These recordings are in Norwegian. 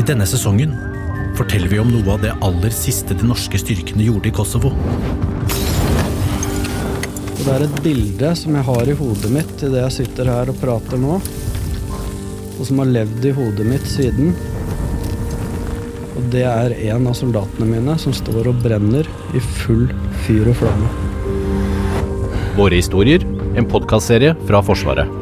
I denne sesongen forteller vi om noe av det aller siste de norske styrkene gjorde i Kosovo. Det er et bilde som jeg har i hodet mitt idet jeg sitter her og prater nå, og som har levd i hodet mitt siden. Og det er en av soldatene mine som står og brenner i full fyr og flamme. Våre historier, en podkastserie fra Forsvaret.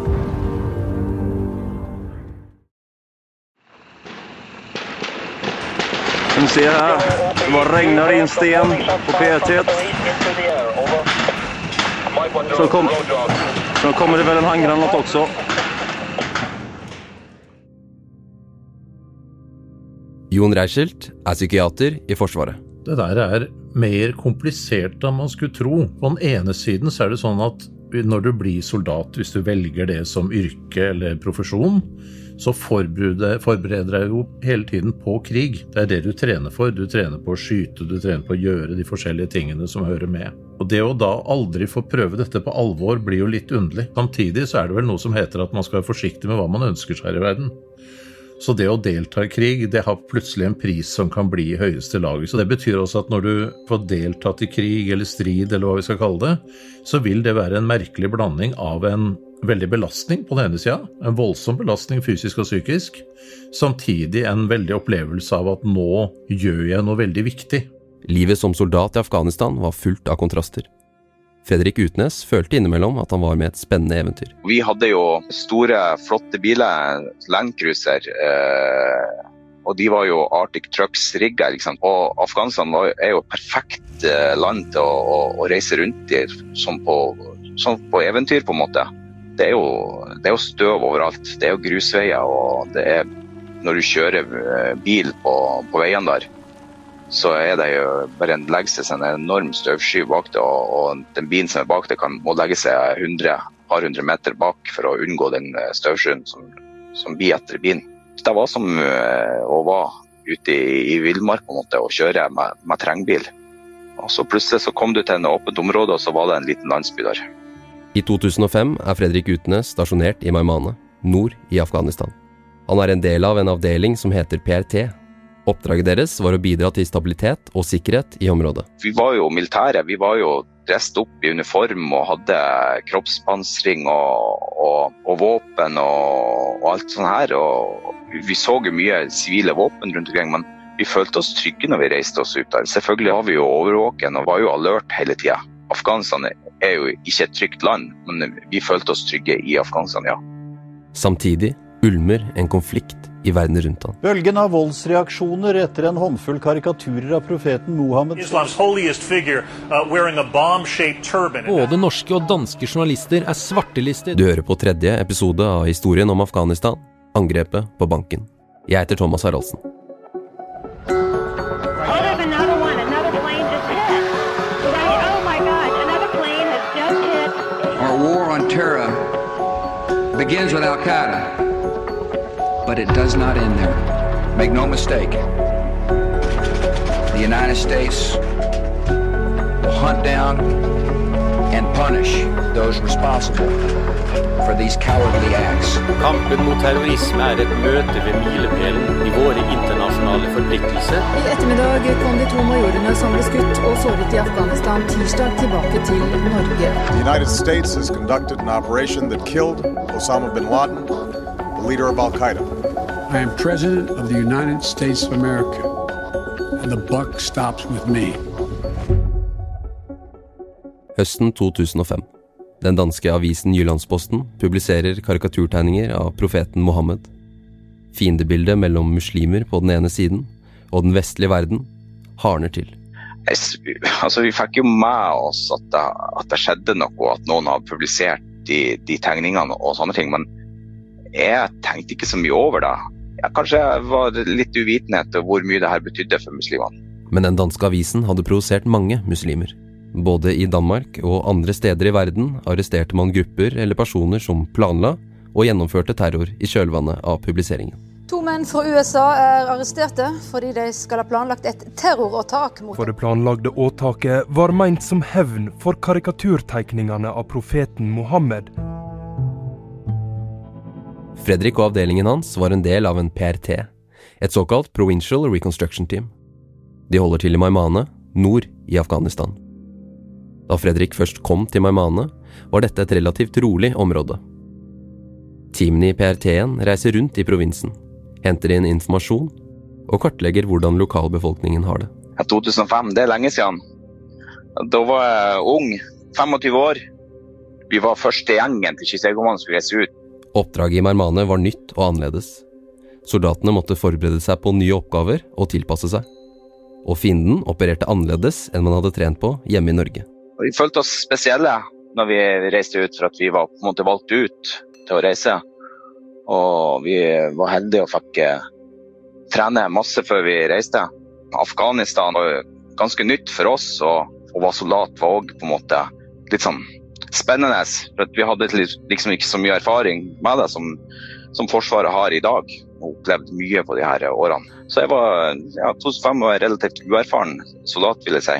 Som her. det bare regner inn sten på P1. Så, kom, så kommer det vel en handgranat også. Jon Reichelt er psykiater i Forsvaret. Det der er mer komplisert enn man skulle tro. På den ene siden så er det sånn at når du blir soldat, hvis du velger det som yrke eller profesjon, så forbereder, deg jo hele tiden på krig. Det er det du trener for. Du trener på å skyte, du trener på å gjøre de forskjellige tingene som hører med. Og det å da aldri få prøve dette på alvor blir jo litt underlig. Samtidig så er det vel noe som heter at man skal være forsiktig med hva man ønsker seg her i verden. Så det å delta i krig, det har plutselig en pris som kan bli i høyeste laget. Så det betyr også at når du får deltatt i krig eller strid, eller hva vi skal kalle det, så vil det være en merkelig blanding av en veldig belastning på den ene sida, en voldsom belastning fysisk og psykisk, samtidig en veldig opplevelse av at nå gjør jeg noe veldig viktig. Livet som soldat i Afghanistan var fullt av kontraster. Fredrik Utnes følte innimellom at han var med et spennende eventyr. Vi hadde jo store, flotte biler, Landcruiser. Eh, og de var jo Arctic Trucks-rigga. Og Afghanistan var, er jo et perfekt eh, land til å, å, å, reise rundt i, som på, som på eventyr, på en måte. Det er, jo, det er jo støv overalt. Det er jo grusveier, og det er når du kjører eh, bil på, på veiene der så er det jo bare en legger seg en enorm støvsky bak det, og, og, den bilen som er bak det, kan, må legge seg 100, par hundre meter bak for å unngå den eh, støvskyen som, som blir etter bilen. Så det var som uh, å være ute i, i villmark på en måte, og kjøre med, med trengbil. Og så plutselig så kom du til en åpent område, og så var det en liten landsby der. I 2005 er Fredrik Utnes stasjonert i Maimane, nord i Afghanistan. Han er en del av en avdeling som heter PRT, Oppdraget deres var å bidra til stabilitet og sikkerhet i området. Vi var jo militære. Vi var jo drest opp i uniform og hadde kroppspansring og, og, og våpen og, og, alt sånt her. Og vi så jo mye sivile våpen rundt omkring, men vi følte oss trygge når vi reiste oss ut der. Selvfølgelig har vi jo overvåken og var jo alert hele tida. Afghanistan er jo ikke et trygt land, men vi følte oss trygge i Afghanistan, ja. Samtidig ulmer en konflikt i verden rundt han. Bølgen av voldsreaksjoner etter en håndfull karikaturer av profeten Mohammed uh, Både norske og danske journalister er svartelistet. Du hører på tredje episode av historien om Afghanistan, angrepet på banken. Jeg heter Thomas Haraldsen. Terror begins with Al Qaeda. but it does not end there. Make no mistake. The United States will hunt down punish those responsible for these cowardly acts. Kampen mot terrorisme er et møte ved milepælen i våre internasjonale forpliktelser. I ettermiddag kom de to majorene som ble skutt og såret i Afghanistan tirsdag tilbake til Norge. The United States has conducted an operation that killed Osama bin Laden, the leader of Al Qaeda. I am President of the United States of America, and the buck stops with me. Høsten 2005. Den danske avisen Jyllandsposten publiserer karikaturtegninger av profeten Mohammed. Fiendebildet mellom muslimer på den ene siden og den vestlige verden hardner til. Altså, vi fikk jo med oss at det, at det skjedde noe, at noen har publisert de, de tegningene og sånne ting. Men jeg tenkte ikke så mye over det Jeg kanskje var litt uvitenhet om hvor mye det her betydde for muslimene. Men den danske avisen hadde provosert mange muslimer. Både i Danmark og andre steder i verden arresterte man grupper eller personer som planla og gjennomførte terror i kjølvannet av publiseringen. To menn fra USA er arresterte fordi de skal ha planlagt et terroråtak mot For det planlagde åtaket var meint som hevn for karikaturtegningene av profeten Mohammed Fredrik og avdelingen hans var en del av en PRT, et såkalt Provincial Reconstruction Team. De holder til i Maimane, nord i Afghanistan. Da Fredrik først kom til Maimane, var dette et relativt rolig område. Teamene i PRT-en reiser rundt i provinsen, henter inn informasjon og kartlegger hvordan lokalbefolkningen har det. 2005, det er lenge siden. Da var jeg ung, 25 år. Vi var første gjengen til Kisegomannen som reise ut. Oppdraget i Marmane var nytt og annerledes. Soldatene måtte forberede seg på nye oppgaver og tilpasse seg. Og fienden opererte annerledes enn man hadde trent på hjemme i Norge. Vi følte oss spesielle når vi reiste ut, for at vi var på en måte valgt ut til å reise. Og vi var heldige og fikk eh, trene masse før vi reiste. Afghanistan var ganske nytt for oss, og å være soldat var òg på en måte litt sånn spennende. For vi hadde liksom ikke så mye erfaring med det som, som Forsvaret har i dag. Og opplevd mye på de her årene. Så jeg var ja, 2005 var relativt uerfaren soldat, vil jeg si.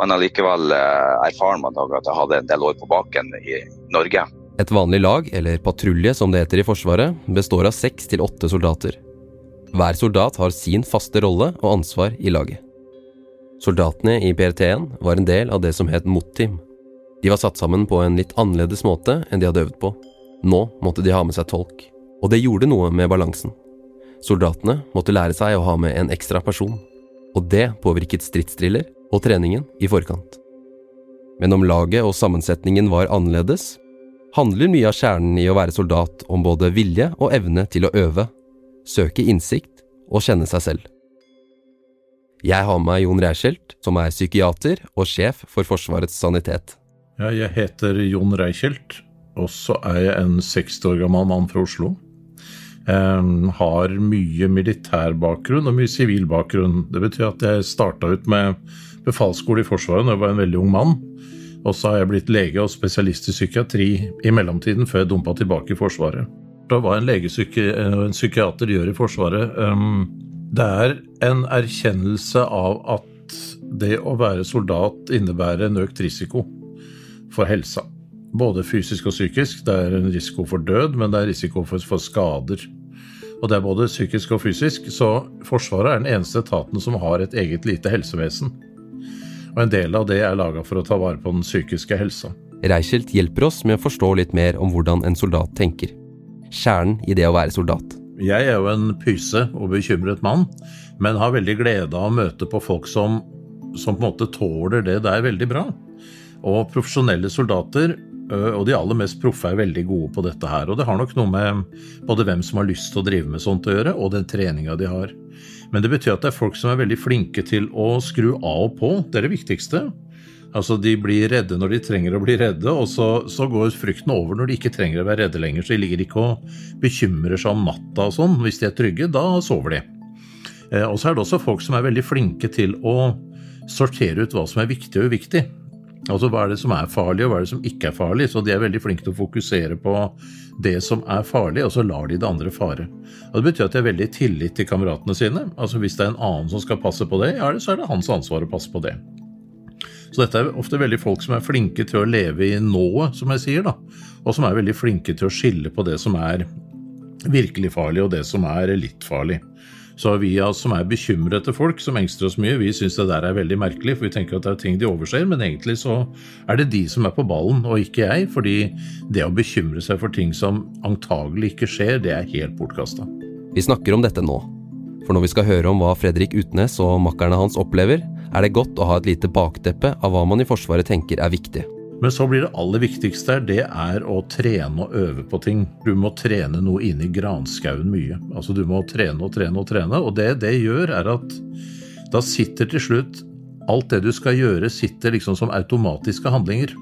Men allikevel erfarer erfaren med at jeg hadde en del år på baken i Norge. Et vanlig lag, eller patrulje som det heter i Forsvaret, består av seks til åtte soldater. Hver soldat har sin faste rolle og ansvar i laget. Soldatene i PRT-en var en del av det som het MOT-team. De var satt sammen på en litt annerledes måte enn de hadde øvd på. Nå måtte de ha med seg tolk, og det gjorde noe med balansen. Soldatene måtte lære seg å ha med en ekstra person, og det påvirket stridsdriller og treningen i forkant. Men om laget og sammensetningen var annerledes, handler mye av kjernen i å være soldat om både vilje og evne til å øve, søke innsikt og kjenne seg selv. Jeg har med meg Jon Reichelt, som er psykiater og sjef for Forsvarets sanitet. Ja, jeg heter Jon Reichelt, og så er jeg en 60 år gammel mann fra Oslo. Jeg har mye militær bakgrunn og mye sivil bakgrunn. Det betyr at jeg starta ut med befalsskole i Forsvaret da jeg var en veldig ung mann. Og så har jeg blitt lege og spesialist i psykiatri i mellomtiden, før jeg dumpa tilbake i Forsvaret. Da var en lege og en psykiater gjør i Forsvaret Det er en erkjennelse av at det å være soldat innebærer en økt risiko for helsa. Både fysisk og psykisk. Det er en risiko for død, men det er risiko for, for skader. Og det er både psykisk og fysisk, så Forsvaret er den eneste etaten som har et eget lite helsevesen. Og en del av det er laga for å ta vare på den psykiske helsa. Reichelt hjelper oss med å forstå litt mer om hvordan en soldat tenker. Kjernen i det å være soldat. Jeg er jo en pyse og bekymret mann, men har veldig glede av å møte på folk som, som på en måte tåler det der veldig bra. Og profesjonelle soldater, og de aller mest proffe, er veldig gode på dette her. Og det har nok noe med både hvem som har lyst til å drive med sånt å gjøre, og den treninga de har. Men det betyr at det er folk som er veldig flinke til å skru av og på. Det er det viktigste. Altså, De blir redde når de trenger å bli redde, og så, så, går frykten over når de ikke trenger å være redde lenger. Så de ligger ikke og bekymrer seg om natta og sånn. Hvis de er trygge, da sover de. Eh, og så er det også folk som er veldig flinke til å sortere ut hva som er viktig og uviktig. Altså hva er det som er farlig, og hva er det som ikke er farlig. Så de er veldig flinke til å fokusere på det som er farlig, og så lar de det andre fare. Og Det betyr at de har veldig tillit til kameratene sine. Altså Hvis det er en annen som skal passe på det, ja, så er det hans ansvar å passe på det. Så dette er ofte veldig folk som er flinke til å leve i nået, som jeg sier, da. Og som er veldig flinke til å skille på det som er virkelig farlig, og det som er litt farlig. Så vi som er bekymrede folk, som engster oss mye, vi syns det der er veldig merkelig, for vi tenker at det er ting de overser, men egentlig så er det de som er på ballen, og ikke jeg. Fordi det å bekymre seg for ting som antagelig ikke skjer, det er helt bortkasta. Vi snakker om dette nå. For når vi skal høre om hva Fredrik Utnes og makkerne hans opplever, er det godt å ha et lite bakteppe av hva man i Forsvaret tenker er viktig. Men så blir det aller viktigste det er å trene og øve på ting. Du må trene noe inne i granskauen mye. Altså Du må trene og trene og trene. Og det det gjør, er at da sitter til slutt alt det du skal gjøre, sitter liksom som automatiske handlinger.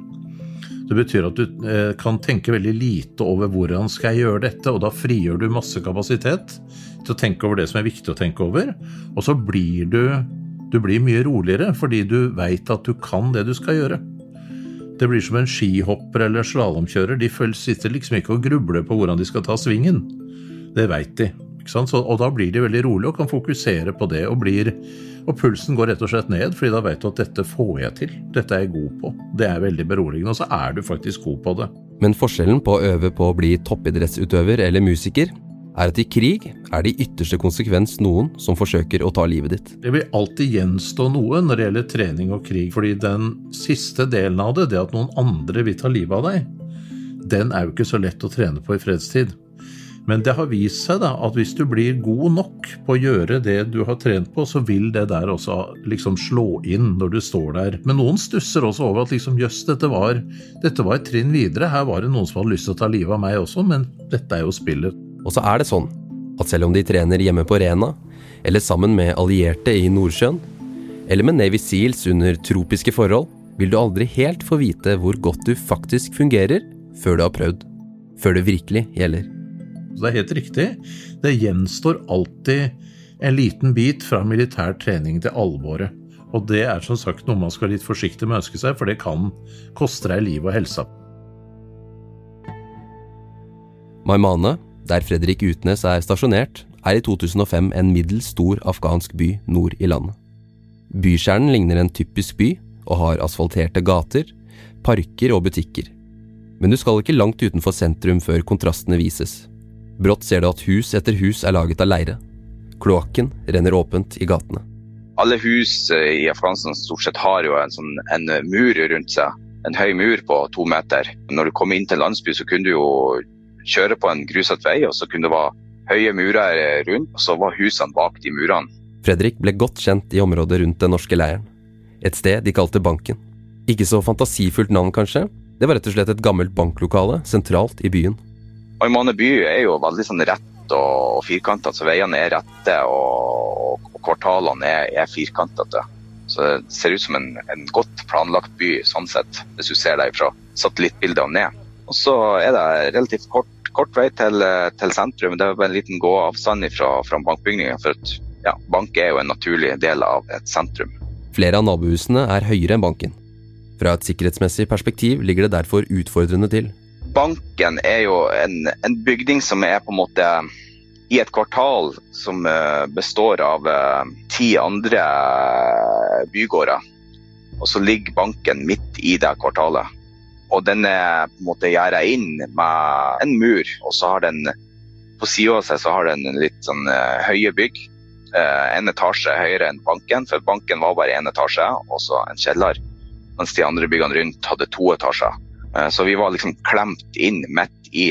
Det betyr at du eh, kan tenke veldig lite over hvordan skal jeg gjøre dette, og da frigjør du masse kapasitet til å tenke over det som er viktig å tenke over. Og så blir du du blir mye roligere fordi du veit at du kan det du skal gjøre. Det blir som en skihopper eller slalåmkjører. De sitter liksom ikke og grubler på hvordan de skal ta svingen. Det veit de. Så, og da blir de veldig rolige og kan fokusere på det. Og, blir, og pulsen går rett og slett ned, fordi da veit du at dette får jeg til. Dette er jeg god på. Det er veldig beroligende, og så er du faktisk god på det. Men forskjellen på å øve på å bli toppidrettsutøver eller musiker er at i krig er det i ytterste konsekvens noen som forsøker å ta livet ditt. Det vil alltid gjenstå noe når det gjelder trening og krig, fordi den siste delen av det, det at noen andre vil ta livet av deg, den er jo ikke så lett å trene på i fredstid. Men det har vist seg da at hvis du blir god nok på å gjøre det du har trent på, så vil det der også liksom slå inn når du står der. Men noen stusser også over at liksom jøss, dette, dette var et trinn videre. Her var det noen som hadde lyst til å ta livet av meg også, men dette er jo spillet. Og så er det sånn at selv om de trener hjemme på Rena, eller sammen med allierte i Nordsjøen, eller med Navy Seals under tropiske forhold, vil du aldri helt få vite hvor godt du faktisk fungerer før du har prøvd. Før det virkelig gjelder. Det er helt riktig. Det gjenstår alltid en liten bit fra militær trening til alvoret. Og det er som sagt noe man skal være litt forsiktig med å ønske seg, for det kan koste deg liv og helsa. Maimane, der Fredrik Utnes er stasjonert, er i 2005 en middels stor afghansk by nord i landet. Bykjernen ligner en typisk by og har asfalterte gater, parker og butikker. Men du skal ikke langt utenfor sentrum før kontrastene vises. Brått ser du at hus etter hus er laget av leire. Kloakken renner åpent i gatene. Alle hus i Afghanistan stort sett har jo en, sånn, en mur rundt seg. En høy mur på to meter. Når du kom inn til en landsby, så kunne du jo kjøre på en grusete vei, og så kunne det være høye murer rundt, og så var husene bak de murene. Fredrik ble godt kjent i området rundt den norske leiren. Et sted de kalte Banken. Ikke så fantasifullt navn, kanskje. Det var rett og slett et gammelt banklokale sentralt i byen. Oimane by er jo veldig sånn rett og firkantet, så veiene er rette og, og kvartalene er, er firkantete. Så det ser ut som en, en, godt planlagt by sånn sett, hvis du ser deg fra satellittbildene ned. Og så er det relativt kort, kort vei til, til, sentrum. Det er bare en liten gåavstand fra, fra bankbygningen. For at, ja, bank er jo en naturlig del av et sentrum. Flere av nabohusene er høyere enn banken. Fra et sikkerhetsmessig perspektiv ligger det derfor utfordrende til. Banken er jo en, en bygning som er på en måte i et kvartal som eh, består av eh, ti andre bygårder. Og så ligger banken midt i det kvartalet. Og den er på en måte gjerda inn med en mur, og så har den på sida av seg så har den litt sånn uh, høye bygg. Uh, en etasje høyere enn banken, for banken var bare én etasje, og så en kjeller. Mens de andre byggene rundt hadde to etasjer. Uh, så vi var liksom klemt inn midt i,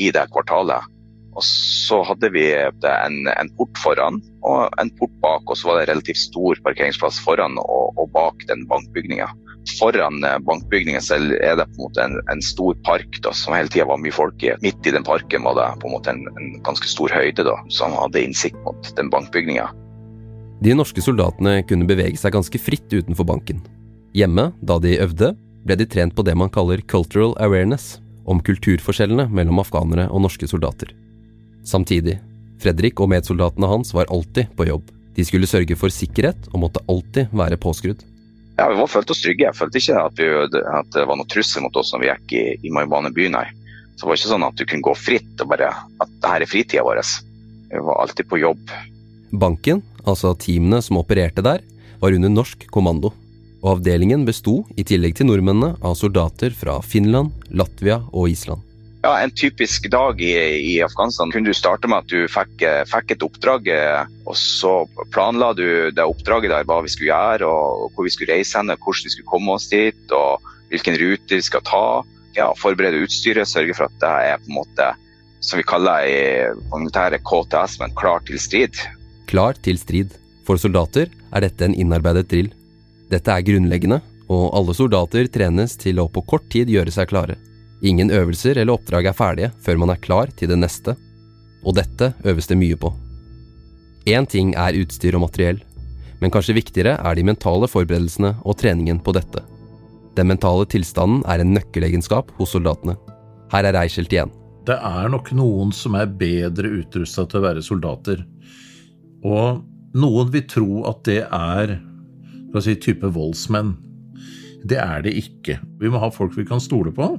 i det kvartalet. Og så hadde vi en, en, port foran og en port bak, og så var det relativt stor parkeringsplass foran og, og bak den bankbygninga. Foran eh, bankbygningen selv er det på en måte en, en stor park da, som hele tida var mye folk i. Midt i den parken var det på en måte en, en ganske stor høyde da, som hadde innsikt mot den bankbygninga. De norske soldatene kunne bevege seg ganske fritt utenfor banken. Hjemme, da de øvde, ble de trent på det man kaller cultural awareness, om kulturforskjellene mellom afghanere og norske soldater. Samtidig, Fredrik og medsoldatene hans var alltid på jobb. De skulle sørge for sikkerhet og måtte alltid være påskrudd. Ja, Vi var følte oss trygge. Jeg følte ikke at, vi, at, det var noe trussel mot oss når vi gikk i, i Maibane by, nei. Så det var ikke sånn at du kunne gå fritt og bare at det her er fritida vår. Vi var alltid på jobb. Banken, altså teamene som opererte der, var under norsk kommando. Og avdelingen besto, i tillegg til nordmennene, av soldater fra Finland, Latvia og Island. Ja, En typisk dag i, i, Afghanistan kunne du starte med at du fikk, fikk, et oppdrag, og så planla du det oppdraget der, hva vi skulle gjøre, og hvor vi skulle reise hen, hvordan vi skulle komme oss dit, og hvilken rute vi skal ta. Ja, Forberede utstyret, sørge for at det er på en måte, som vi kaller i militæret KTS, men klar til strid. Klar til strid. For soldater er dette en innarbeidet drill. Dette er grunnleggende, og alle soldater trenes til å på kort tid gjøre seg klare. Ingen øvelser eller oppdrag er ferdige før man er klar til det neste, og dette øves det mye på. Én ting er utstyr og materiell, men kanskje viktigere er de mentale forberedelsene og treningen på dette. Den mentale tilstanden er en nøkkelegenskap hos soldatene. Her er Reichelt igjen. Det er nok noen som er bedre utrusta til å være soldater. Og noen vil tro at det er si, type voldsmenn. Det er det ikke. Vi må ha folk vi kan stole på.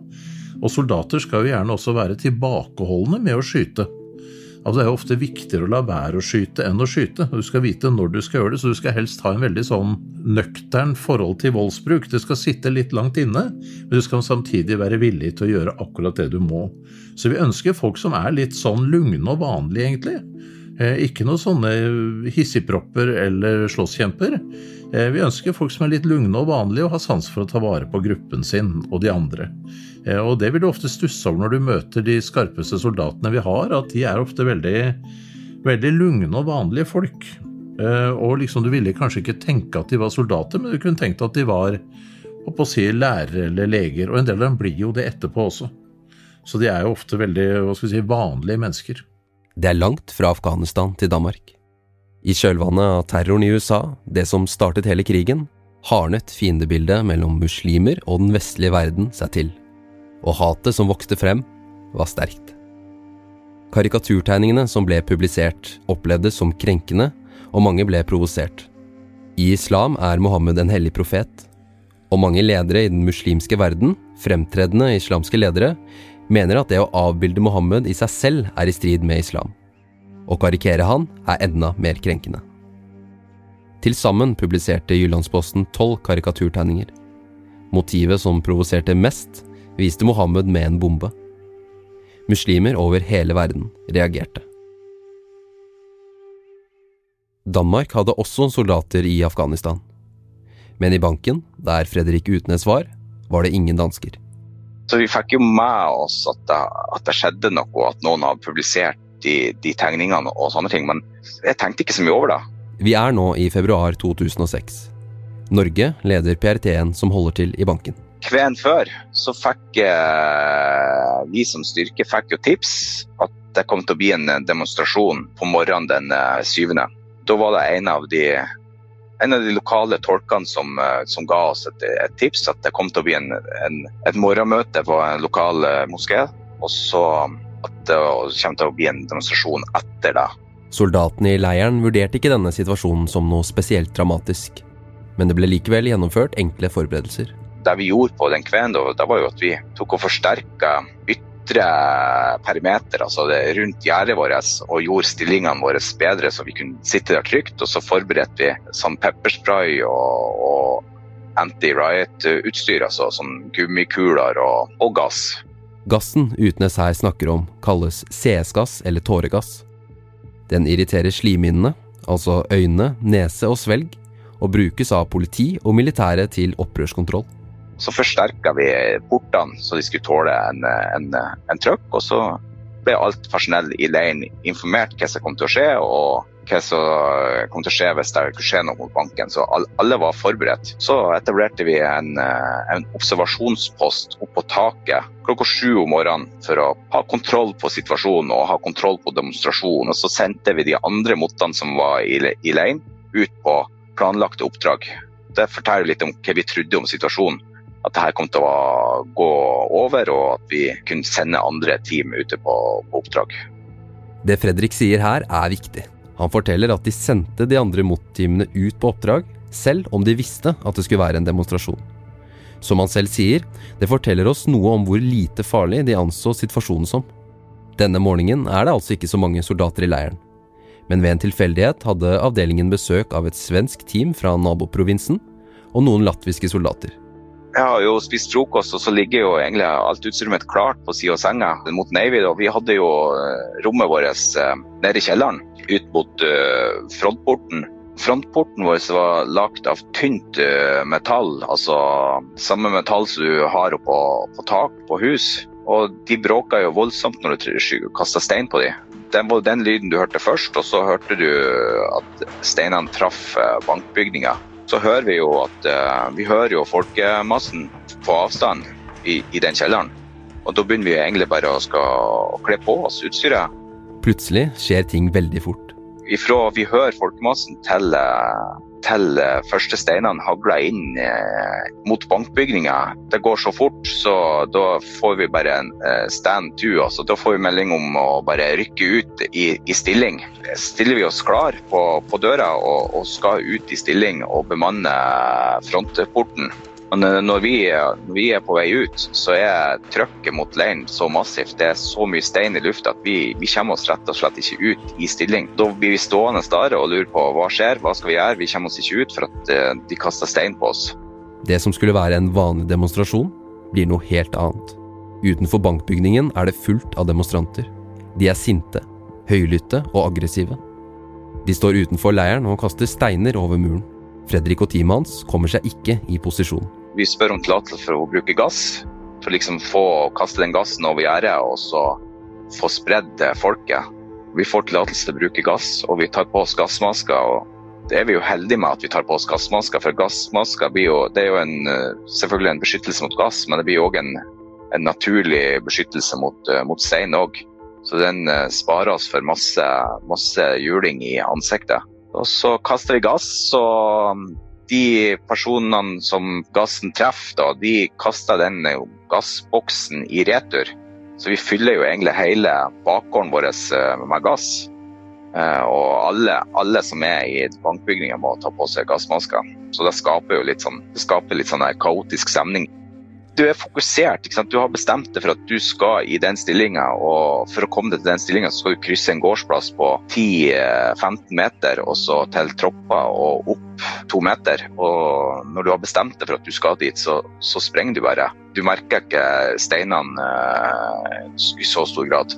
Og soldater skal jo gjerne også være tilbakeholdne med å skyte. Altså, det er jo ofte viktigere å la være å skyte enn å skyte. Du skal vite når du skal gjøre det, så du skal helst ha en veldig sånn nøktern forhold til voldsbruk. Det skal sitte litt langt inne, men du skal samtidig være villig til å gjøre akkurat det du må. Så vi ønsker folk som er litt sånn lugne og vanlige, egentlig. Eh, ikke noen sånne hissigpropper eller slåsskjemper. Eh, vi ønsker folk som er litt lugne og vanlige og har sans for å ta vare på gruppen sin og de andre. Eh, og det vil du ofte stusse over når du møter de skarpeste soldatene vi har, at de er ofte veldig, veldig lugne og vanlige folk. Og liksom du ville kanskje ikke tenke at de var soldater, men du kunne tenkt at de var å si, lærere eller leger. Og en del av dem blir jo det etterpå også. Så de er jo ofte veldig hva skal vi si, vanlige mennesker. Det er langt fra Afghanistan til Danmark. I kjølvannet av terroren i USA, det som startet hele krigen, hardnet fiendebildet mellom muslimer og den vestlige verden seg til og hatet som vokste frem, var sterkt. Karikaturtegningene som ble publisert, opplevdes som krenkende, og mange ble provosert. I islam er Mohammed en hellig profet, og mange ledere i den muslimske verden, fremtredende islamske ledere, mener at det å avbilde Mohammed i seg selv er i strid med islam. Å karikere han er enda mer krenkende. Til sammen publiserte Jyllandsposten tolv karikaturtegninger. Motivet som provoserte mest, viste Mohammed med en bombe. Muslimer over hele verden reagerte. Danmark hadde også soldater i Afghanistan. Men i banken, der Fredrik Utnes var, var det ingen dansker. Så vi fikk jo med oss at det, at det skjedde noe, at noen hadde publisert de, de, tegningene og sånne ting, men jeg tenkte ikke så mye over det. Vi er nå i februar 2006. Norge leder PRT-en som holder til i banken Kven før så fikk eh, vi som styrke fikk jo tips at det kom til å bli en demonstrasjon på morgenen den eh, syvende. Da var det en av de, en av de lokale tolkene som, eh, som ga oss et, et, tips at det kom til å bli en, en, et morgenmøte på en lokal moské. Og så at det kommer til å bli en demonstrasjon etter det. Soldatene i leiren vurderte ikke denne situasjonen som noe spesielt dramatisk. Men det ble likevel gjennomført enkle forberedelser det vi gjorde på den kvelden, da, var jo at vi tok og forsterka ytre perimeter, altså rundt gjerdet vårt, og gjorde stillingene våre bedre så vi kunne sitte der trygt. Og så forberedte vi sånn pepperspray og, og anti-riot-utstyr, altså sånn gummikuler og, og gass. Gassen Utnes her snakker om, kalles CS-gass eller tåregass. Den irriterer slimhinnene, altså øyne, nese og svelg, og brukes av politi og militære til opprørskontroll. Så forsterka vi portene så de skulle tåle en, en, en trøkk. Og så ble alt personell i leiren informert hva som kom til å skje, og hva som kom til å skje hvis det skulle skje noe mot banken. Så alle var forberedt. Så etablerte vi en, en observasjonspost oppå taket klokka sju om morgenen for å ha kontroll på situasjonen og ha kontroll på demonstrasjonen. Og så sendte vi de andre mottene som var i, i leiren, ut på planlagte oppdrag. Det forteller litt om hva vi trodde om situasjonen at det her kom til å gå over, og at vi kunne sende andre team ute på, på oppdrag. Det Fredrik sier her, er viktig. Han forteller at de sendte de andre MOT-teamene ut på oppdrag, selv om de visste at det skulle være en demonstrasjon. Som han selv sier, det forteller oss noe om hvor lite farlig de anså situasjonen som. Denne morgenen er det altså ikke så mange soldater i leiren. Men ved en tilfeldighet hadde avdelingen besøk av et svensk team fra naboprovinsen og noen latviske soldater. Jeg har jo spist frokost, og så ligger jo egentlig alt utstyret mitt klart på sida av senga mot Navy. Og vi hadde jo eh, rommet vårt eh, nede i kjelleren, ut mot uh, frontporten. Frontporten vår var lagd av tynt metall, altså samme metall som du har oppå på tak på hus. Og de bråka jo voldsomt når du kasta stein på dem. Den var den lyden du hørte først, og så hørte du at steinene traff bankbygninga så hører vi jo at uh, vi hører jo folkemassen på avstand i, i, den kjelleren. Og da begynner vi egentlig bare å skal kle på oss utstyret. Plutselig skjer ting veldig fort. Ifra vi hører folkemassen til, uh, til uh, første steinene hagler inn mot bankbygninga. Det går så fort, så da får vi bare en stand to. Altså, da får vi melding om å bare rykke ut i, i stilling stiller vi oss klar på, på døra og, og, skal ut i stilling og bemanne frontporten. Men når vi, når vi er på vei ut, så er trykket mot leiren så massivt. Det er så mye stein i lufta at vi, vi kommer oss rett og slett ikke ut i stilling. Da blir vi stående der og lure på hva skjer, hva skal vi gjøre? Vi kommer oss ikke ut for at eh, de kaster stein på oss. Det som skulle være en vanlig demonstrasjon, blir noe helt annet. Utenfor bankbygningen er det fullt av demonstranter. De er sinte, høylytte og aggressive. De står utenfor leiren og kaster steiner over muren. Fredrik og teamet hans kommer seg ikke i posisjon. Vi spør om tillatelse for å bruke gass, for liksom få kaste den gassen over gjerdet og så få spredd folket. Vi får tillatelse til å bruke gass, og vi tar på oss gassmasker. og det er vi jo heldige med at vi tar på oss gassmasker, for gassmasker blir jo, det er jo en, eh, selvfølgelig en beskyttelse mot gass, men det blir òg en, en, naturlig beskyttelse mot, uh, mot stein òg. Så den uh, sparer oss for masse, masse juling i ansiktet. Og så kaster vi gass, og um, de personene som gassen treffer, da, de kaster den gassboksen i retur. Så vi fyller jo egentlig hele bakgården vår med gass. Eh, og alle, alle, som er i bankbygninga må ta på seg gassmasker. Så det skaper jo litt sånn, det skaper litt sånn kaotisk stemning. Du er fokusert. Du har bestemt deg for at du skal i den stillinga. Og for å komme deg til den stillinga skal du krysse en gårdsplass på 10-15 meter, og så til tropper og opp to meter. Og når du har bestemt deg for at du skal dit, så, så sprenger du bare. Du merker ikke steinene uh, i så stor grad.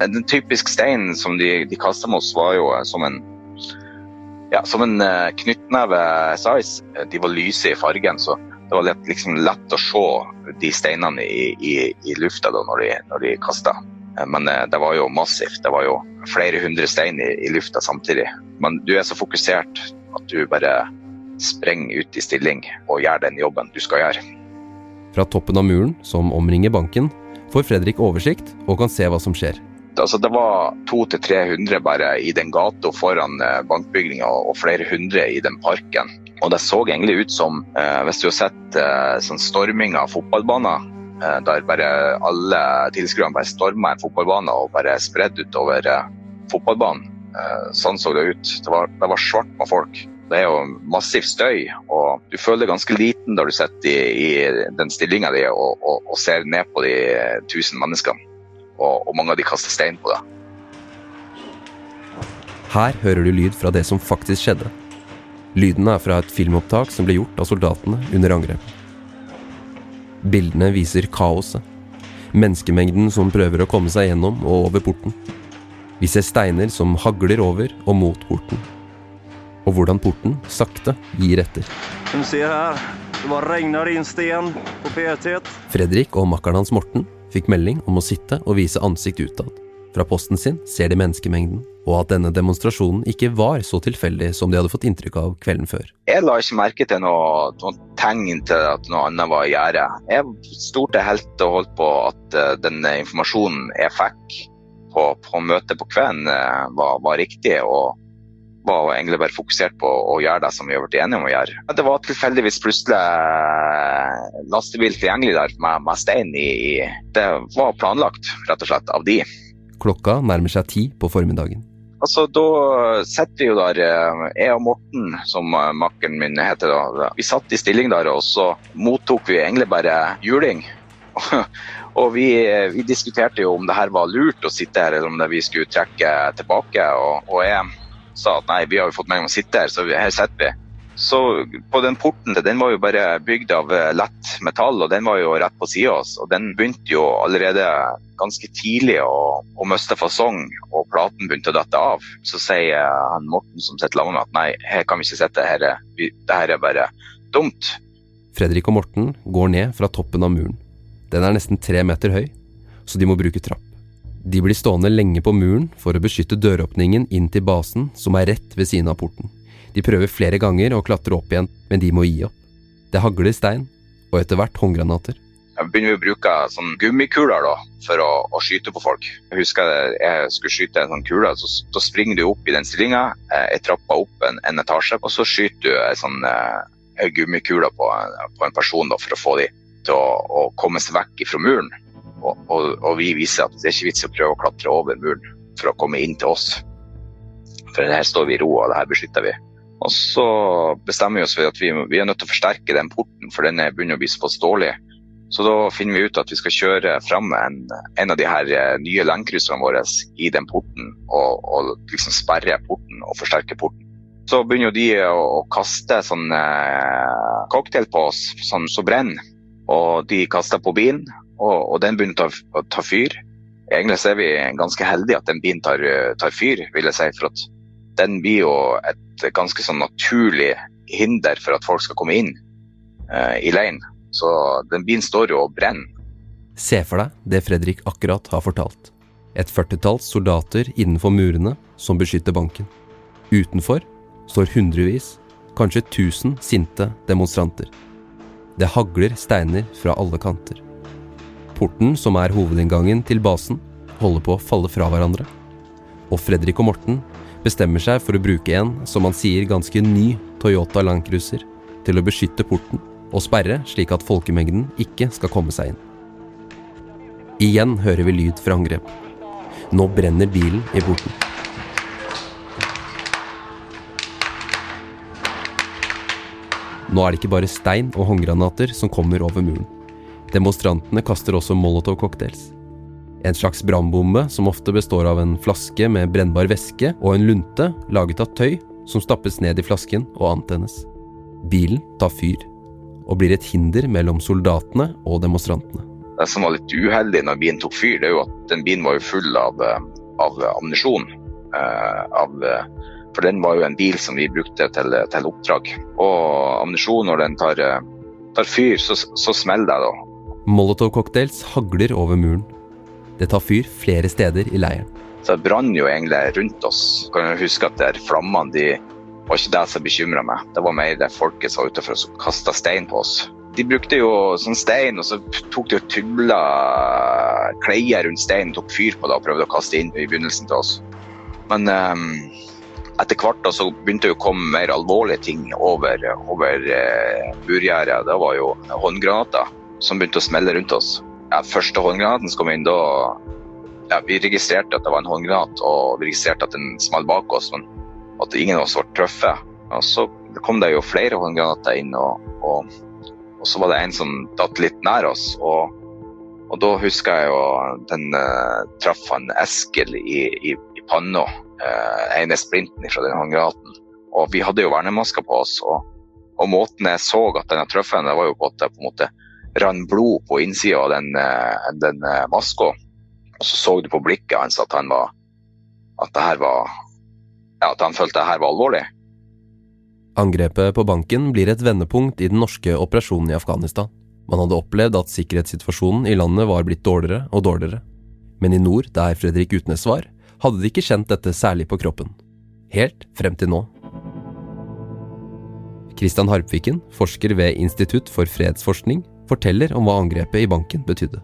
Den typiske steinen som de, de kasta med oss, var jo eh, som en ja, som en uh, knyttneve size. De var lyse i fargen, så det var lett, liksom, lett å se de steinene i, i, i lufta da, når de, når de kasta. Eh, men det var jo massivt. Det var jo flere hundre stein i, i, lufta samtidig. Men du er så fokusert at du bare sprenger ut i stilling og gjør den jobben du skal gjøre. Fra toppen av muren, som omringer banken, får Fredrik oversikt og kan se hva som skjer. Altså, det var 200-300 bare i den gata foran eh, bankbygninga og flere hundre i den parken. Og det så egentlig ut som, eh, hvis du har sett eh, sånn storming av fotballbaner, eh, der bare alle tilskuerne bare storma en fotballbane og bare spredde utover fotballbanen. Sånn så det ut. Det var, det var svart med folk. Det er jo massiv støy, og du føler deg ganske liten da du sitter i, i den stillinga di og, og, og, ser ned på de tusen menneskene og, og mange av de kaster stein på det. Her hører du lyd fra det som faktisk skjedde. Lyden er fra et filmopptak som ble gjort av soldatene under angrepet. Bildene viser kaoset. Menneskemengden som prøver å komme seg gjennom og over porten. Vi ser steiner som hagler over og mot porten. Og hvordan porten sakte gir etter. Du ser her, det var regner inn sten på P1. Fredrik og makkeren hans Morten fikk melding om å sitte og vise ansikt utad. Fra posten sin ser de menneskemengden, og at denne demonstrasjonen ikke var så tilfeldig som de hadde fått inntrykk av kvelden før. Jeg la ikke merke til noe, noen tegn til at noe annet var i gjære. Jeg stolte helt og holdt på at uh, den informasjonen jeg fikk på, på møtet på kvelden, uh, var, var, riktig. og var egentlig bare fokusert på å gjøre det som vi har blitt enige om å gjøre. Det var tilfeldigvis plutselig eh, lastebil tilgjengelig der med, med stein i. Det var planlagt, rett og slett, av de. Klokka nærmer seg ti på formiddagen. Altså, Da sitter vi jo der, eh, jeg og Morten, som eh, makkeren min heter. da. Vi satt i stilling der, og så mottok vi egentlig bare juling. og vi, vi, diskuterte jo om det her var lurt å sitte her, eller om det vi skulle trekke tilbake. Og, og jeg sa at nei, vi har jo fått melding om å sitte her, så her sitter vi. Så på den porten den var jo bare bygd av eh, lett metall, og den var jo rett på sida av oss. Og den begynte jo allerede ganske tidlig å, å miste fasong, og platen begynte å dette av. Så sier han Morten som sitter sammen med at nei, her kan vi ikke sitte, her, det her er bare dumt. Fredrik og Morten går ned fra toppen av muren. Den er nesten tre meter høy, så de må bruke trapp. De blir stående lenge på muren for å beskytte døråpningen inn til basen, som er rett ved siden av porten. De prøver flere ganger å klatre opp igjen, men de må gi opp. Det hagler stein, og etter hvert håndgranater. Jeg begynner vi å bruke sånn gummikuler da, for å, å, skyte på folk. Jeg husker jeg skulle skyte en sånn kule, så, så springer du opp i den stillinga, eh, jeg trapper opp en, en, etasje, og så skyter du en sånn eh, gummikule på, på, en person da, for å få dem til å, å komme seg vekk fra muren. Og, og, og, vi viser at det er ikke vits å prøve å klatre over muren for å komme inn til oss. For her står vi i ro, og det her beskytter vi. Og så bestemmer vi oss for at vi, vi er nødt til å forsterke den porten, for den er begynner å bli såpass dårlig. Så da finner vi ut at vi skal kjøre fram en, en av de her eh, nye landkrysserne våre i den porten, og, og liksom sperre porten og forsterke porten. Så begynner jo de å, å kaste sånn eh, cocktail på oss sånn som så brenner. Og de kaster på bilen, og, og den begynner å ta, å ta, fyr. Egentlig er vi ganske heldige at den bilen tar, tar fyr, vil jeg si. For at den blir jo et ganske sånn naturlig hinder for at folk skal komme inn eh, i leiren. Så den bilen står jo og brenner. Se for deg det Fredrik akkurat har fortalt. Et førtitalls soldater innenfor murene som beskytter banken. Utenfor står hundrevis, kanskje tusen sinte demonstranter. Det hagler steiner fra alle kanter. Porten, som er hovedinngangen til basen, holder på å falle fra hverandre. Og Fredrik og Morten bestemmer seg for å bruke en, som han sier, ganske ny Toyota Landcruiser til å beskytte porten og sperre slik at folkemengden ikke skal komme seg inn. Igjen hører vi lyd fra angrep. Nå brenner bilen i porten. Nå er det ikke bare stein og håndgranater som kommer over muren. Demonstrantene kaster også molotov-cocktails. En slags brannbombe som ofte består av en flaske med brennbar væske og en lunte laget av tøy som stappes ned i flasken og antennes. Bilen tar fyr, og blir et hinder mellom soldatene og demonstrantene. Det som var litt uheldig når bilen tok fyr, det er jo at den bilen var jo full av, av ammunisjon. Av, for den var jo en bil som vi brukte til, til oppdrag. Og ammunisjon, når den tar, tar fyr, så, så smeller det da. Molotov-cocktails hagler over muren. Det tar fyr flere steder i leiren. Så Det brant jo egentlig rundt oss. Kan jeg huske at der Flammene de var ikke det som bekymra meg. Det var mer det folket som var utenfor og kasta stein på oss. De brukte jo sånn stein, og så tok de og tygla kleier rundt steinen, tok fyr på det og prøvde å kaste inn i begynnelsen til oss. Men um, etter hvert da, så begynte det å komme mer alvorlige ting over, over uh, burgjerdet. Det var jo håndgranater som begynte å smelle rundt oss ja, første håndgranaten som kom inn, da ja, Vi registrerte at det var en håndgranat, og vi registrerte at den smalt bak oss, men at ingen av oss ble truffet. Og så kom det jo flere håndgranater inn, og, og, og, så var det en som datt litt nær oss. Og, og da husker jeg jo den uh, traff han Eskil i, i, i panna, uh, ene splinten fra den håndgranaten. Og vi hadde jo vernemasker på oss, og, og måten jeg så at den hadde truffet henne, var jo på at jeg på en måte rann blod på innsida av den, eh, den eh, maska. Og så så du på blikket hans at han var at det her var ja, at han følte det her var alvorlig. Angrepet på banken blir et vendepunkt i den norske operasjonen i Afghanistan. Man hadde opplevd at sikkerhetssituasjonen i landet var blitt dårligere og dårligere. Men i nord, der Fredrik Utnes var, hadde de ikke kjent dette særlig på kroppen. Helt frem til nå. Kristian Harpviken, forsker ved Institutt for fredsforskning, forteller om hva angrepet i banken betydde.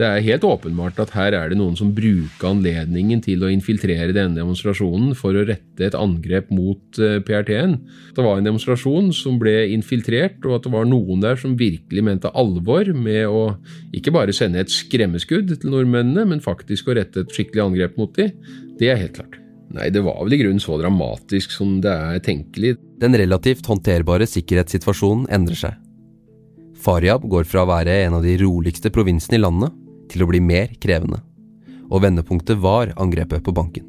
Det er helt åpenbart at her er det noen som bruker anledningen til å infiltrere denne demonstrasjonen for å rette et angrep mot eh, PRT-en. Det var en demonstrasjon som ble infiltrert, og at det var noen der som virkelig mente alvor med å ikke bare sende et skremmeskudd til nordmennene, men faktisk å rette et skikkelig angrep mot dem, det er helt klart. Nei, det var vel i grunnen så dramatisk som det er tenkelig. Den relativt håndterbare sikkerhetssituasjonen endrer seg. Faryab går fra å være en av de roligste provinsene i landet til å bli mer krevende. Og vendepunktet var angrepet på banken.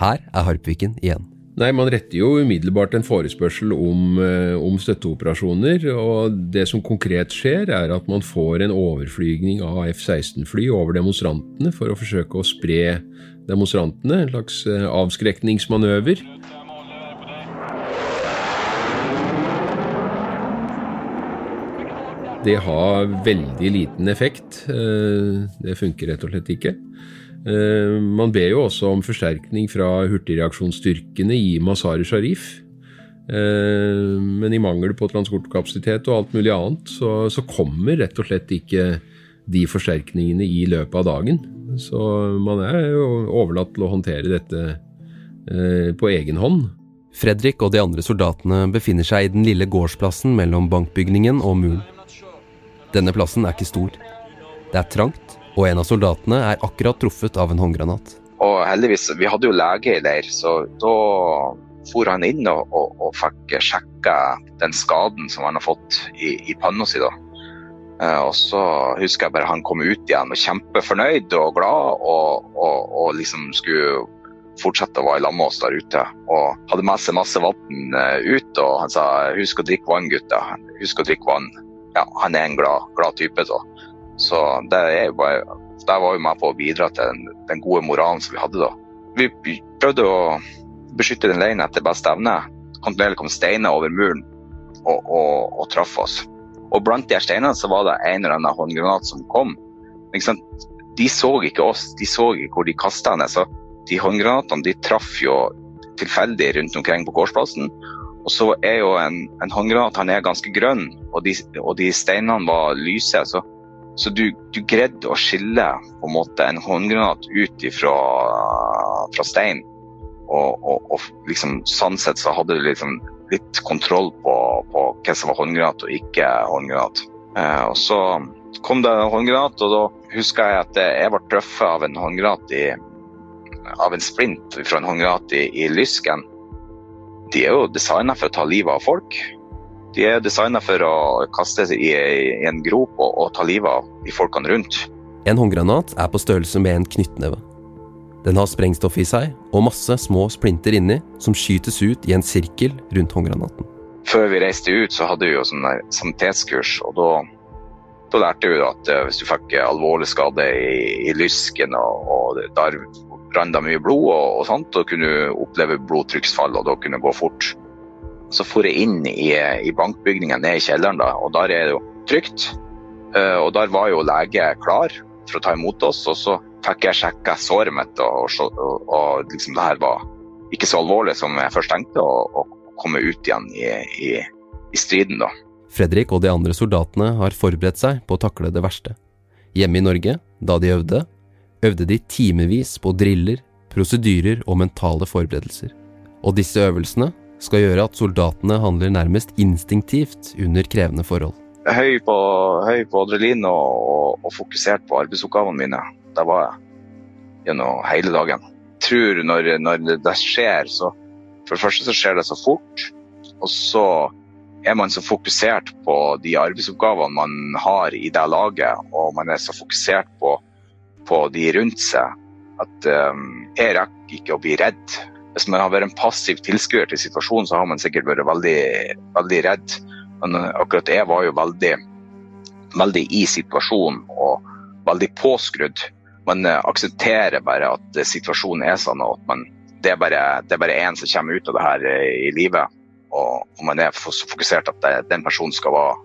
Her er Harpviken igjen. Nei, Man retter jo umiddelbart en forespørsel om, eh, om, støtteoperasjoner. og Det som konkret skjer, er at man får en overflygning av F-16-fly over demonstrantene for å forsøke å spre demonstrantene. En slags eh, avskrekningsmanøver. Det har veldig liten effekt. Eh, det funker rett og slett ikke. Eh, man ber jo også om forsterkning fra hurtigreaksjonsstyrkene i Mazar Sharif. Eh, men i mangel på transportkapasitet og alt mulig annet, så, så kommer rett og slett ikke de forsterkningene i løpet av dagen. Så man er jo overlatt til å håndtere dette på egen hånd. Fredrik og de andre soldatene befinner seg i den lille gårdsplassen mellom bankbygningen og muren. Denne plassen er ikke stor. Det er trangt, og en av soldatene er akkurat truffet av en håndgranat. Og heldigvis, vi hadde jo lege i leir, så da for han inn og, og, og fikk sjekka den skaden som han har fått i, i panna si. da. Eh, og så husker jeg bare han kom ut igjen og kjempefornøyd og glad, og, og, og liksom skulle fortsette å være lag med oss der ute. Og hadde med seg masse vann ut, og han sa 'husk å drikke vann, gutta'. Husk å drikke vann. Ja, han er en glad, glad type, så. Så det er jo bare der var vi med på å bidra til den, den gode moralen som vi hadde da. Vi prøvde å beskytte den leiren etter beste evne. Kontinuerlig kom steiner over muren og, og, og traff oss. Og blant de steinene så var det en eller annen håndgranat som kom. De så ikke oss, de så ikke hvor de kasta henne. Så de håndgranatene de traff jo tilfeldig rundt omkring på gårdsplassen. Og så er jo en, en håndgranat han er ganske grønn, og de, og de steinene var lyse. Så så du, du, greide å skille på en måte en håndgranat ut fra, fra stein. Og, og, og, liksom, sånn sett så hadde du liksom litt kontroll på, på hva som var håndgranat og ikke håndgranat. Eh, og så kom det en håndgranat, og da husker jeg at jeg ble truffet av en håndgranat i av en splint fra en håndgranat i, i Lysken. De er jo designa for å ta livet av folk. De er designa for å kaste seg i, en grop og, og ta livet av de folkene rundt. En håndgranat er på størrelse med en knyttneve. Den har sprengstoff i seg og masse små splinter inni som skytes ut i en sirkel rundt håndgranaten. Før vi reiste ut, så hadde vi jo sånn sanitetskurs, og da, da lærte vi at uh, hvis du fikk alvorlig skade i, i lysken, og, og rant mye blod, og, og sånt, og kunne oppleve blodtrykksfall, og da kunne gå fort. Så for jeg inn i, i bankbygningen ned i kjelleren, da, og der er det jo trygt. Uh, og der var jo lege klar for å ta imot oss, og så fikk jeg sjekka såret mitt, og, og, og, liksom det her var ikke så alvorlig som jeg først tenkte, og komme ut igjen i, i, i striden, da. Fredrik og de andre soldatene har forberedt seg på å takle det verste. Hjemme i Norge, da de øvde, øvde de timevis på driller, prosedyrer og mentale forberedelser. Og disse øvelsene skal gjøre at soldatene handler nærmest instinktivt under krevende forhold. Høy på, høy på adrenalin og, og, fokusert på arbeidsoppgavene mine. Der var jeg gjennom hele dagen. Jeg tror når, når det skjer, så For det første så skjer det så fort. Og så er man så fokusert på de arbeidsoppgavene man har i det laget, og man er så fokusert på, på de rundt seg, at um, jeg rekker ikke å bli redd hvis man har vært en passiv tilskuer til situasjonen, så har man sikkert vært veldig, veldig redd. Men eh, akkurat jeg var jo veldig, veldig i situasjonen og veldig påskrudd. Man eh, aksepterer bare at eh, situasjonen er sånn, og at man, det, er bare, det én som kommer ut av det her i livet. Og, og man er så fokusert at det, den personen skal være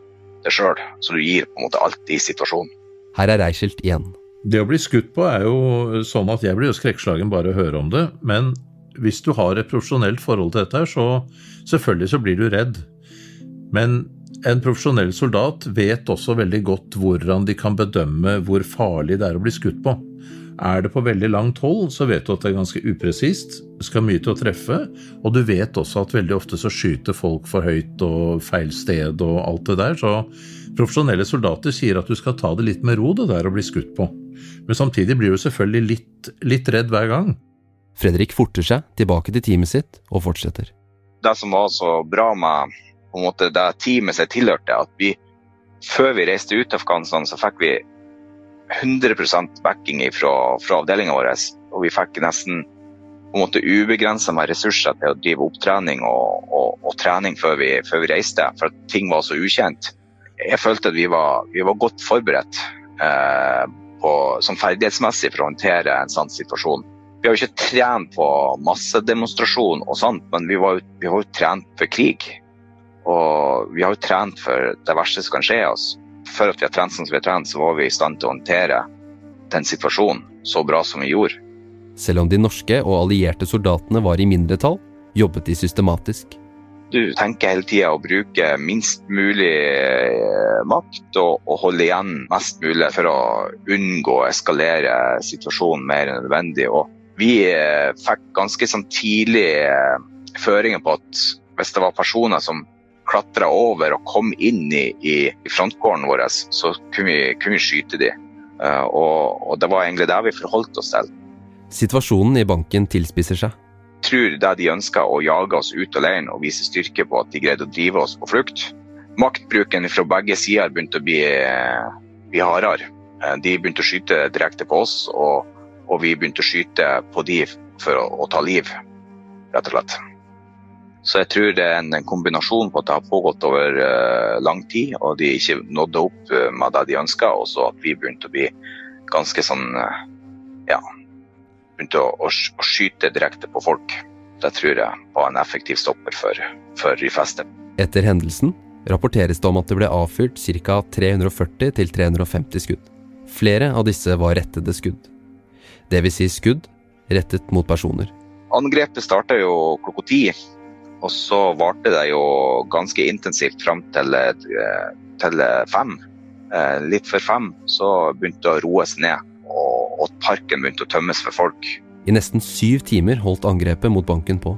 det sjøl. Så du gir på en måte alt i situasjonen. Her er Reichelt igjen. Det å bli skutt på er jo sånn at jeg blir jo skrekkslagen bare å høre om det. Men hvis du har et profesjonelt forhold til dette, så selvfølgelig så blir du redd. Men en profesjonell soldat vet også veldig godt hvordan de kan bedømme hvor farlig det er å bli skutt på. Er det på veldig langt hold, så vet du at det er ganske upresist. Skal mye til å treffe. Og du vet også at veldig ofte så skyter folk for høyt og feil sted og alt det der. Så profesjonelle soldater sier at du skal ta det litt med ro, det der å bli skutt på. Men samtidig blir du selvfølgelig litt, litt redd hver gang. Fredrik forter seg tilbake til teamet sitt og fortsetter. Det som var så bra med på en måte, det teamet som jeg tilhørte, at vi før vi reiste ut til Afghanistan, så fikk vi 100% backing fra, fra avdelinga vår. Og vi fikk nesten på en måte ubegrensa med ressurser til å drive opptrening og, og, og trening før vi, før vi, reiste, for at ting var så ukjent. Jeg følte at vi var, vi var godt forberedt eh, på, som ferdighetsmessig for å håndtere en sånn situasjon. Vi har jo ikke trent på massedemonstrasjon og sånt, men vi, var vi har jo trent for krig. Og vi har jo trent for det verste som kan skje oss. For at vi har trent som vi har trent, så var vi i stand til å håndtere den situasjonen så bra som vi gjorde. Selv om de norske og allierte soldatene var i mindretall, jobbet de systematisk. Du tenker hele tida å bruke minst mulig eh, makt og, og, holde igjen mest mulig for å unngå å eskalere situasjonen mer enn nødvendig. Og vi eh, fikk ganske sånn tidlig eh, føringer på at hvis det var personer som klatra over og kom inn i, i, i frontkåren vår, så kunne vi, kunne vi skyte dem. Og, og, det var egentlig det vi forholdt oss til. Situasjonen i banken tilspisser seg. Tror det de ønska å jage oss ut av leiren og vise styrke på at de greide å drive oss på flukt. Maktbruken fra begge sider begynte å bli, bli hardere. De begynte å skyte direkte på oss, og, og vi begynte å skyte på de for å, å, ta liv, rett og slett. Så jeg tror det er en, kombinasjon på at det har pågått over uh, lang tid, og de ikke nådde opp med det de ønska, og så at vi begynte å bli ganske sånn uh, ja, begynte å, å, å, skyte direkte på folk. Det tror jeg var en effektiv stopper for, for de fleste. Etter hendelsen rapporteres det om at det ble avfyrt ca. 340-350 skudd. Flere av disse var rettede skudd. Det vil si skudd rettet mot personer. Angrepet starta jo klokka ti, og så varte det jo ganske intensivt fram til, eh, til fem. Eh, litt før fem så begynte det å roes ned og, parken begynte å tømmes for folk. I nesten syv timer holdt angrepet mot banken på.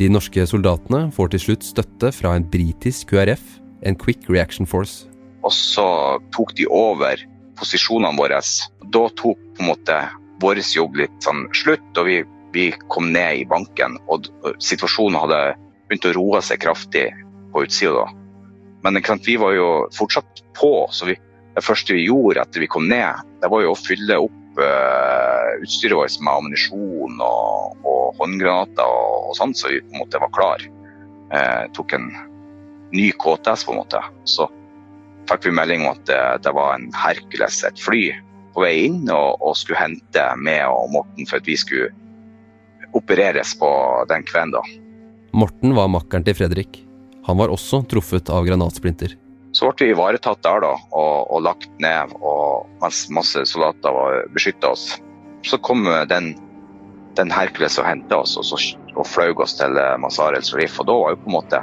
De norske soldatene får til slutt støtte fra en britisk QRF, en Quick Reaction Force. Og så tok de over posisjonene våre. Da tok på en måte vår jobb litt sånn slutt, og vi, vi kom ned i banken. Og situasjonen hadde begynt å roe seg kraftig på utsida da. Men vi var jo fortsatt på, så vi, det første vi gjorde etter vi kom ned, det var jo å fylle opp utstyret vårt med ammunisjon og, og håndgranater og, og sånn, så vi på en måte var klar. Uh, tok en ny KTS, på en måte. Så fikk vi melding om at det, det var en Hercules, et fly, på vei inn og, og, skulle hente meg og Morten for at vi skulle opereres på den kvelden. da. Morten var makkeren til Fredrik. Han var også truffet av granatsplinter. Så ble vi ivaretatt der da, og, og lagt ned og, mens masse soldater beskytta oss. Så kom den, den Hercules og henta oss og, så, og fløy oss til eh, Mazar el Sharif. Og da var vi på en måte,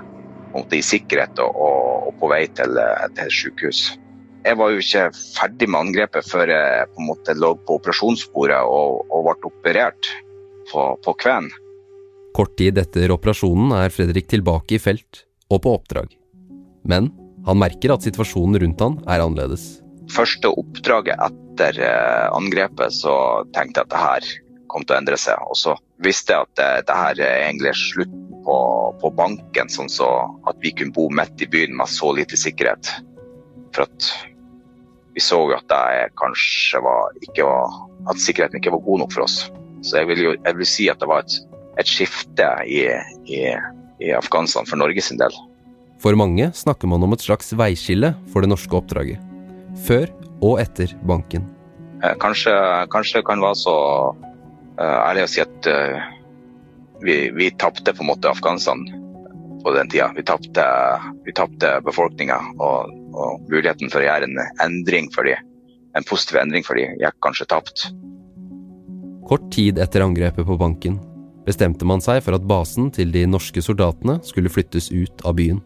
på en måte i sikkerhet og, og, på vei til, eh, til sykehus. Jeg var jo ikke ferdig med angrepet før jeg på en måte lå på operasjonsbordet og, ble operert på, på Kven. Kort tid etter operasjonen er Fredrik tilbake i felt og på oppdrag. Men han merker at situasjonen rundt han er annerledes. Første oppdraget etter eh, angrepet så tenkte jeg at det her kom til å endre seg. Og så visste jeg at det, det her er egentlig slutt på, på, banken, sånn så at vi kunne bo midt i byen med så lite sikkerhet. For at vi så at det kanskje var, ikke var, at sikkerheten ikke var god nok for oss. Så jeg vil jo jeg vil si at det var et, et skifte i, i, i Afghanistan for Norges del. For mange snakker man om et slags veiskille for det norske oppdraget. Før og etter banken. Eh, kanskje, kanskje kan være så uh, ærlig å si at uh, vi, vi tapte på en måte Afghanistan på den tida. Vi tapte, vi tapte befolkninga, og, og, muligheten for å gjøre en endring for dem, en positiv endring for dem, gikk kanskje tapt. Kort tid etter angrepet på banken bestemte man seg for at basen til de norske soldatene skulle flyttes ut av byen.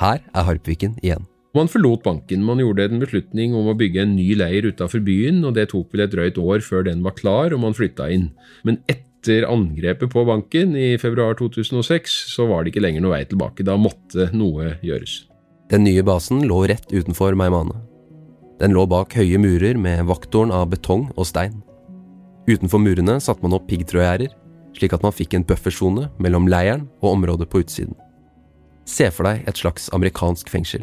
Her er Harpviken igjen. Man forlot banken. Man gjorde en beslutning om å bygge en ny leir utafor byen, og det tok vel et drøyt år før den var klar og man flytta inn. Men etter angrepet på banken i februar 2006, så var det ikke lenger noe vei tilbake. Da måtte noe gjøres. Den nye basen lå rett utenfor Meimane. Den lå bak høye murer med vakttårn av betong og stein. Utenfor murene satte man opp piggtrådgjerder, slik at man fikk en buffersone mellom leiren og området på utsiden. Se for deg et slags amerikansk fengsel.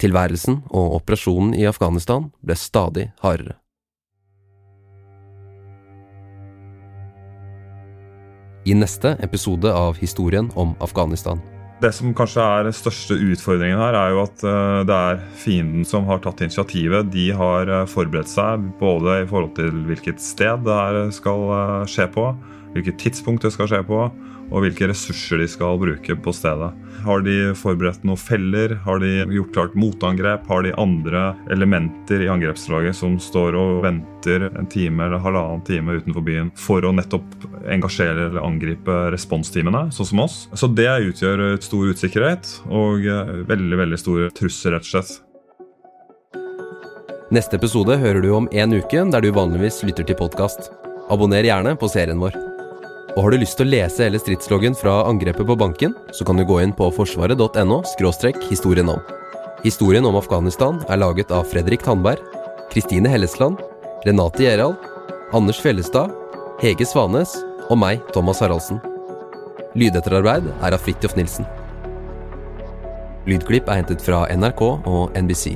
Tilværelsen og operasjonen i Afghanistan ble stadig hardere. I neste episode av Historien om Afghanistan. Det som kanskje er den største utfordringen her, er jo at eh, det er fienden som har tatt initiativet. De har eh, forberedt seg både i forhold til hvilket sted det her skal eh, skje på, hvilket tidspunkt det skal skje på, og hvilke ressurser de skal bruke på stedet. Har de forberedt noen feller? Har de gjort klart motangrep? Har de andre elementer i angrepslaget som står og venter en time eller halvannen time utenfor byen for å nettopp engasjere eller angripe responsteamene, sånn som oss? Så det utgjør stor usikkerhet og veldig, veldig stor trussel, rett og slett. Neste episode hører du om en uke, der du vanligvis lytter til podkast. Abonner gjerne på serien vår. Og har du lyst til å lese hele stridsloggen fra angrepet på banken, så kan du gå inn på forsvaret.no – historien om. Historien om Afghanistan er laget av Fredrik Tandberg, Kristine Hellesland, Renate Gjerald, Anders Fjellestad, Hege Svanes Og meg, Thomas Haraldsen. Lydetterarbeid er av Fridtjof Nilsen. Lydklipp er hentet fra NRK og NBC.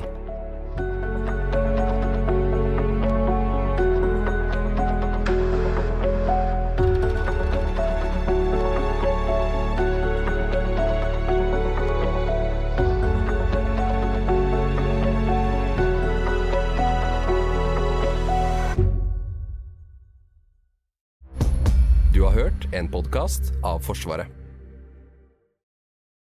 Podkast av Forsvaret.